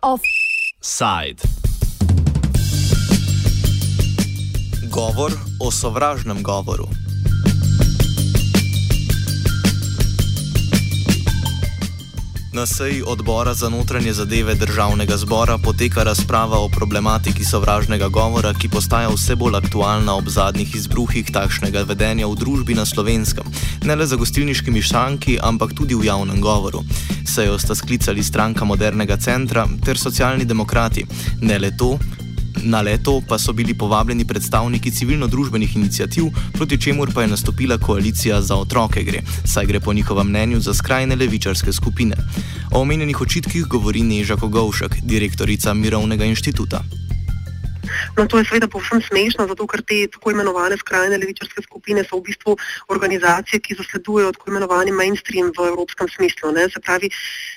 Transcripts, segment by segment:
Offside. Govor o sovražnem govoru. Na seji odbora za notranje zadeve državnega zbora poteka razprava o problematiki sovražnega govora, ki postaja vse bolj aktualna ob zadnjih izbruhih takšnega vedenja v družbi na slovenskem, ne le za gostilniškimi šanki, ampak tudi v javnem govoru. Sejo sta sklicali stranka modernega centra ter socialni demokrati. Ne le to, Na leto pa so bili povabljeni predstavniki civilno-družbenih inicijativ, proti čemur pa je nastopila koalicija za otroke gre, saj gre po njihovem mnenju za skrajne levičarske skupine. O omenjenih očitkih govori Neža Kogovšek, direktorica Mirovnega inštituta. No, to je seveda povsem smešno, zato ker te tako imenovane skrajne levičarske skupine so v bistvu organizacije, ki zasledujejo tako imenovani mainstream v evropskem smislu. Ne? Se pravi,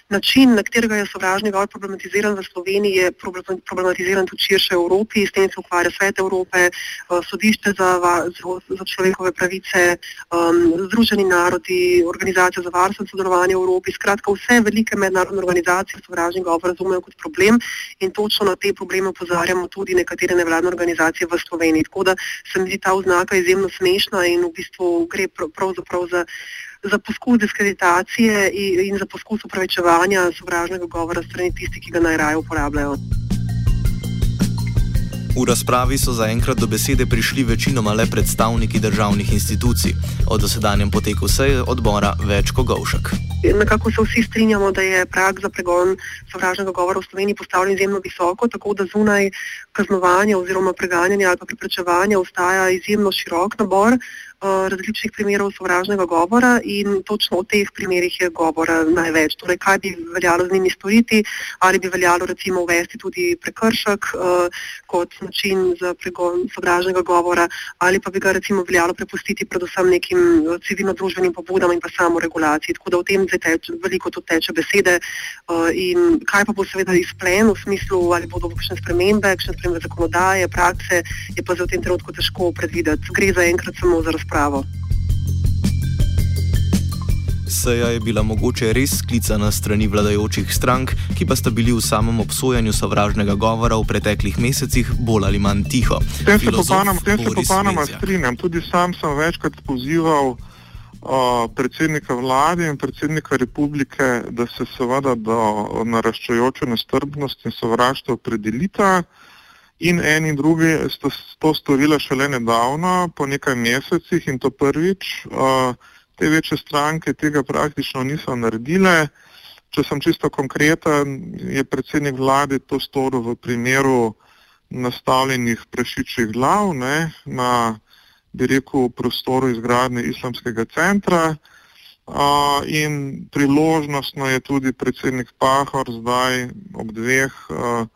način, na katerega je sovražni govor problematiziran v Sloveniji, je problematiziran tudi širše Evropi, s tem se ukvarja Svet Evrope, eh, sodišče za, za človekove pravice, um, Združeni narodi, organizacija za varstvo in sodelovanje v Evropi. Skratka, vse velike mednarodne organizacije sovražni govor razumejo kot problem in točno na te probleme upozarjamo tudi nekatere nevladne organizacije v Sloveniji. Tako da se mi zdi ta oznaka izjemno smešna in v bistvu gre pravzaprav za za poskus diskreditacije in, in za poskus upravičevanja sovražnega govora strani tistih, ki ga najraje uporabljajo. V razpravi so zaenkrat do besede prišli večinoma le predstavniki državnih institucij. O dosedanjem poteku seje odbora več kogovšek. Nekako se vsi strinjamo, da je prag za pregon sovražnega govora v Sloveniji postavljen izjemno visoko, tako da zunaj kaznovanja oziroma preganjanja ali pa preprečevanja ostaja izjemno širok nabor. Eh, različnih primerov sovražnega govora in točno o teh primerih je govora največ. Torej, kaj bi veljalo z njimi storiti, ali bi veljalo recimo uvesti tudi prekršek uh, kot način za pregon sovražnega govora, ali pa bi ga recimo veljalo prepustiti predvsem nekim eh, civilno-družbenim pobudam in pa samo regulaciji. Tako da o tem zdaj teče, veliko tu teče besede in kaj pa bo seveda izplen v smislu, ali bodo kakšne spremembe, kakšne spremembe zakonodaje, prakse, je pa za v tem trenutku težko predvideti. Gre za enkrat samo za razpravo razpravo. Seja je bila mogoče res sklicana strani vladajočih strank, ki pa sta bili v samem obsojanju sovražnega govora v preteklih mesecih bolj ali manj tiho. S tem se popolnoma strinjam. Tudi sam sem večkrat pozival uh, predsednika vlade in predsednika republike, da se seveda do naraščajoče nestrpnosti in sovraštva opredelita. In eni in drugi sta to storila šele nedavno, po nekaj mesecih in to prvič. Te večje stranke tega praktično niso naredile. Če sem čisto konkreten, je predsednik vlade to storil v primeru nastavljenih prešičjih glav ne, na, bi rekel, prostoru izgradnje islamskega centra. Uh, in priložnostno je tudi predsednik Pahor zdaj ob dveh uh,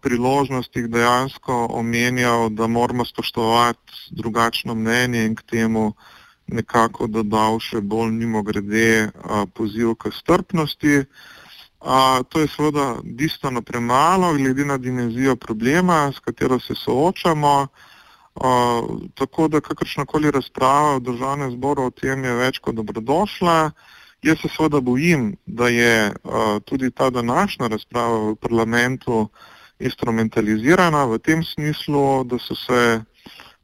priložnostih dejansko omenjal, da moramo spoštovati drugačno mnenje in k temu nekako dodal še bolj mimo grede poziv k strpnosti. A, to je seveda bistveno premalo, glede na dimenzijo problema, s katero se soočamo. A, tako da kakršnakoli razprava v državnem zboru o tem je več kot dobrodošla. Jaz se seveda bojim, da je uh, tudi ta današnja razprava v parlamentu instrumentalizirana v tem smislu, da so se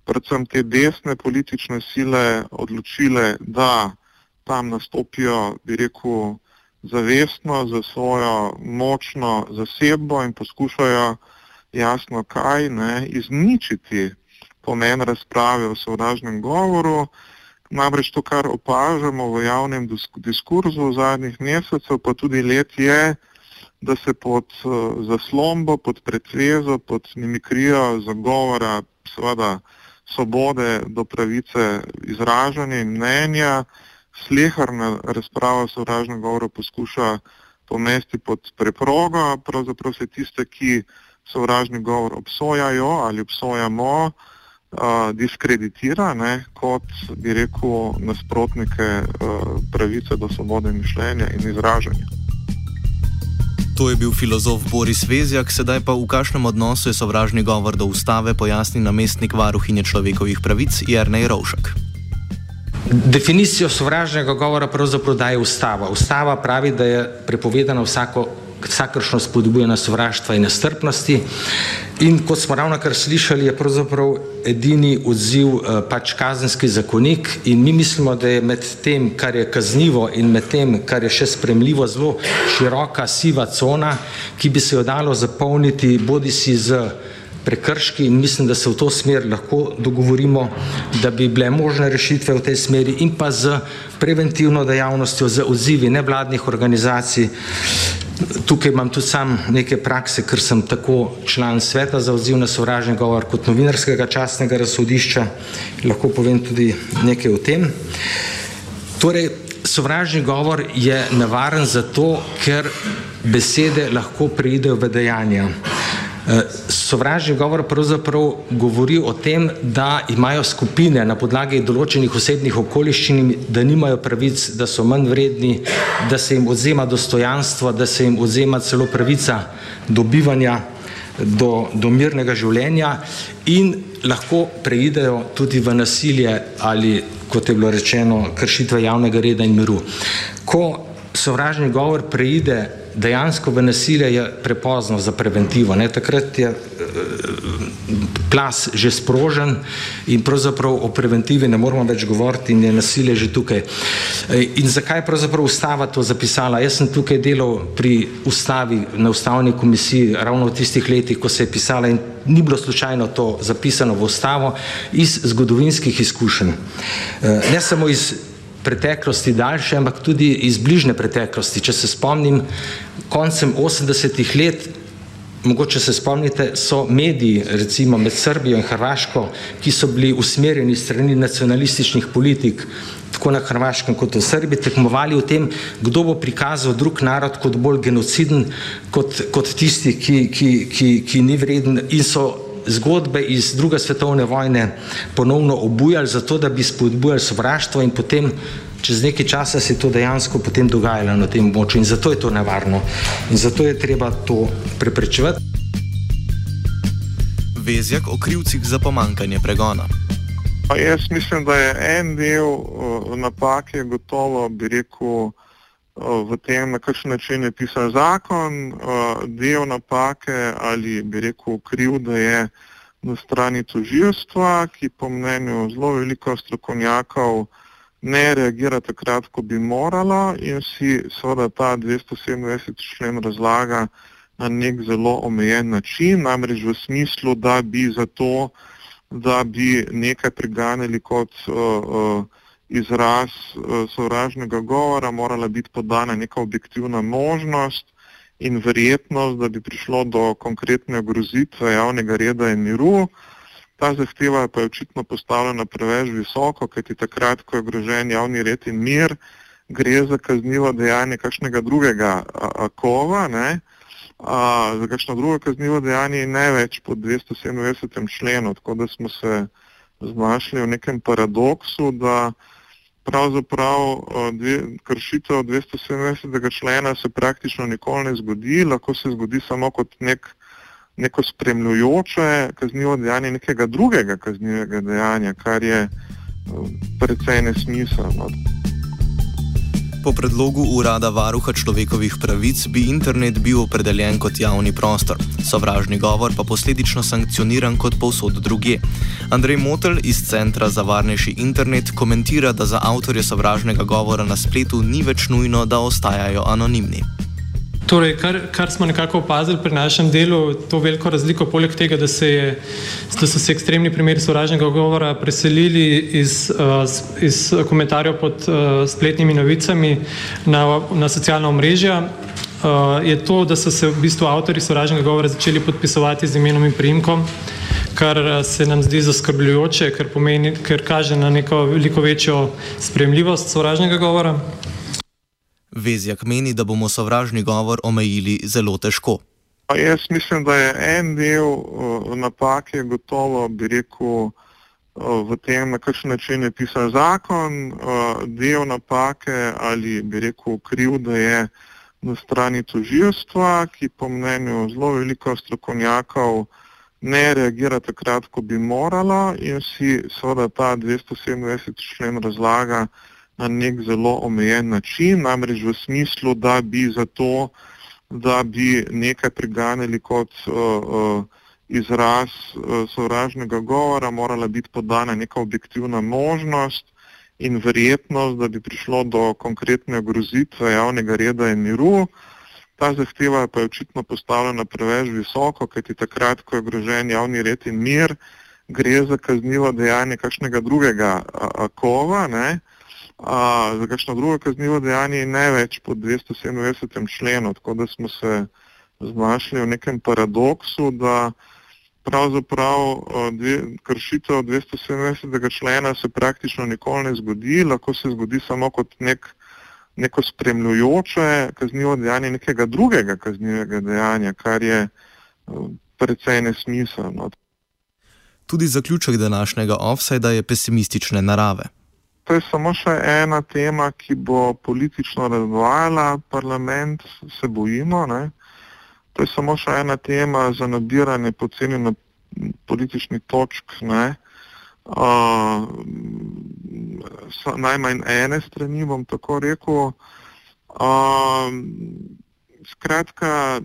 predvsem te desne politične sile odločile, da tam nastopijo, bi rekel, zavestno za svojo močno zasebo in poskušajo jasno kaj, ne, izničiti pomen razprave o sovražnem govoru. Namreč to, kar opažamo v javnem diskurzu v zadnjih mesecev, pa tudi let, je, da se pod uh, zaslombo, pod pretvezo, pod mimikrijo zagovora, seveda svobode do pravice izražanja in mnenja, sleharna razprava sovražnega govora poskuša pomesti pod preprogo, pravzaprav se tiste, ki sovražni govor obsojajo ali obsojamo, diskreditira ne, kot bi rekel nasprotnike uh, pravice do svobode mišljenja in izražanja. To je bil filozof Boris Vezjak, sedaj pa v kakšnem odnosu je sovražni govor do ustave pojasni namestnik varuhinje človekovih pravic Jrnej Rovšek. Definicijo sovražnega govora pravzaprav daje ustava. Ustava pravi, da je prepovedano vsako vsakršno spodbujanje sovraštva in nestrpnosti. In kot smo ravno kar slišali, je pravzaprav edini odziv eh, pač kazenski zakonik in mi mislimo, da je med tem, kar je kaznivo in med tem, kar je še spremljivo, zelo široka siva cona, ki bi se jo dalo zapolniti bodi si z prekrški in mislim, da se v to smer lahko dogovorimo, da bi bile možne rešitve v tej smeri in pa z preventivno dejavnostjo, z odzivi nevladnih organizacij, Tukaj imam tudi sam neke prakse, ker sem tako član sveta za odziv na sovražni govor kot novinarskega častnega razsodišča. Lahko povem tudi nekaj o tem. Torej, sovražni govor je nevaren zato, ker besede lahko preidejo v dejanja. Eh, sovražni govor pravzaprav govori o tem, da imajo skupine na podlagi določenih osebnih okoliščin, da nimajo pravic, da so manj vredni, da se jim odzema dostojanstvo, da se jim odzema celo pravica dobivanja do, do mirnega življenja in lahko preidejo tudi v nasilje ali, kot je bilo rečeno, kršitve javnega reda in miru. Ko sovražni govor preide dejansko v nasilje je prepozno za preventivo. Ne? Takrat je eh, plas že sprožen in pravzaprav o preventivi ne moramo več govoriti in je nasilje že tukaj. Eh, in zakaj je pravzaprav ustava to zapisala? Jaz sem tukaj delal pri ustavi na ustavni komisiji ravno v tistih letih, ko se je pisala in ni bilo slučajno to zapisano v ustavo iz zgodovinskih izkušenj. Eh, ne samo iz preteklosti daljše, ampak tudi iz bližne preteklosti. Če se spomnim, koncem 80-ih let, mogoče se spomnite, so mediji, recimo med Srbijo in Hrvaško, ki so bili usmerjeni strani nacionalističnih politik, tako na Hrvaškem kot v Srbiji, tekmovali v tem, kdo bo prikazal drug narod kot bolj genociden, kot, kot tisti, ki, ki, ki, ki ni vreden in so zgodbe iz druge svetovne vojne ponovno obujali zato, da bi spodbujali sovraštvo in potem čez nekaj časa se je to dejansko potem dogajalo na tem območju in zato je to nevarno in zato je treba to preprečevati. Vezjak o krivcih za pomankanje pregona. Pa jaz mislim, da je en del uh, napake gotovo, bi rekel, v tem, na kakšen način je pisan zakon, del napake ali bi rekel kriv, da je na strani toživstva, ki po mnenju zelo veliko strokovnjakov ne reagira takrat, ko bi moralo in si seveda ta 227 člen razlaga na nek zelo omejen način, namreč v smislu, da bi zato, da bi nekaj priganjali kot uh, uh, izraz uh, sovražnega govora, morala biti podana neka objektivna možnost in verjetnost, da bi prišlo do konkretne grozitve javnega reda in miru. Ta zahteva pa je očitno postavljena preveč visoko, kajti takrat, ko je grožen javni red in mir, gre za kaznivo dejanje kakšnega drugega kova, ne, a, za kakšno drugo kaznivo dejanje in ne več pod 297. členu, tako da smo se znašli v nekem paradoksu, da pravzaprav dve, kršitev 270. člena se praktično nikoli ne zgodi, lahko se zgodi samo kot nek, neko spremljujoče kaznivo dejanje nekega drugega kaznivega dejanja, kar je precej nesmiselno. Po predlogu urada varuha človekovih pravic bi internet bil opredeljen kot javni prostor, sovražni govor pa posledično sankcioniran kot povsod druge. Andrej Motel iz Centra za varnejši internet komentira, da za avtorje sovražnega govora na spletu ni več nujno, da ostajajo anonimni. Torej, kar, kar smo nekako opazili pri našem delu, to veliko razliko, poleg tega, da, se je, da so se ekstremni primeri sovražnega govora preselili iz, uh, iz komentarjev pod uh, spletnimi novicami na, na socialna omrežja, uh, je to, da so se v bistvu avtori sovražnega govora začeli podpisovati z imenom in primkom, kar se nam zdi zaskrbljujoče, ker, pomeni, ker kaže na neko veliko večjo spremljivost sovražnega govora. Vezjak meni, da bomo sovražni govor omejili zelo težko. Pa jaz mislim, da je en del uh, napake gotovo, bi rekel, uh, v tem, na kakšen način je pisan zakon, uh, del napake ali bi rekel kriv, da je na strani toživstva, ki po mnenju zelo veliko strokovnjakov ne reagira takrat, ko bi morala in si seveda ta 227 člen razlaga na nek zelo omejen način, namreč v smislu, da bi zato, da bi nekaj priganjali kot uh, uh, izraz uh, sovražnega govora, morala biti podana neka objektivna možnost in verjetnost, da bi prišlo do konkretne grozitve javnega reda in miru. Ta zahteva pa je očitno postavljena preveč visoko, kajti takrat, ko je grožen javni red in mir, gre za kaznivo dejanje kakšnega drugega kova, ne, a, za kakšno drugo kaznivo dejanje in ne več pod 297. členu, tako da smo se znašli v nekem paradoksu, da pravzaprav dve, kršitev 277. člena se praktično nikoli ne zgodi, lahko se zgodi samo kot nek, neko spremljujoče kaznivo dejanje nekega drugega kaznivega dejanja, kar je precej nesmiselno. Tudi zaključek današnjega offsajda je pesimistične narave. To je samo še ena tema, ki bo politično razvajala parlament, se bojimo. Ne? To je samo še ena tema za nabiranje poceni na politični točk. Ne? Uh, najmanj ene strani, bom tako rekel. Uh, skratka,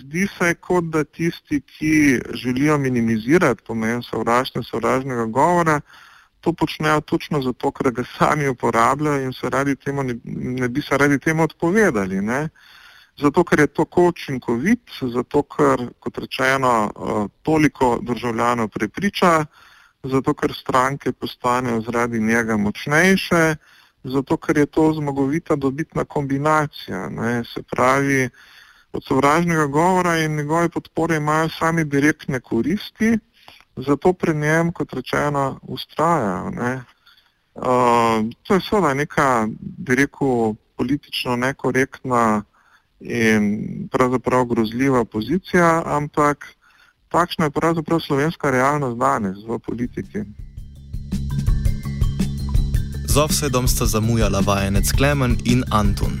zdi se, kot da tisti, ki želijo minimizirati pomen sovraštva, sovražnega govora, to počnejo točno zato, ker ga sami uporabljajo in se radi temu ne, ne bi se radi temu odpovedali. Ne? zato ker je to učinkovit, zato ker, kot rečeno, eh, toliko državljanov prepriča, zato ker stranke postanejo zaradi njega močnejše, zato ker je to zmagovita dobitna kombinacija. Ne. Se pravi, od sovražnega govora in njegove podpore imajo sami direktne koristi, zato pri njem, kot rečeno, ustrajajo. Uh, to je seveda neka, bi rekel, politično nekorektna in pravzaprav grozljiva pozicija, ampak takšna je pravzaprav slovenska realnost danes v politiki. Z offsedom sta zamujala vajenec Klemen in Anton.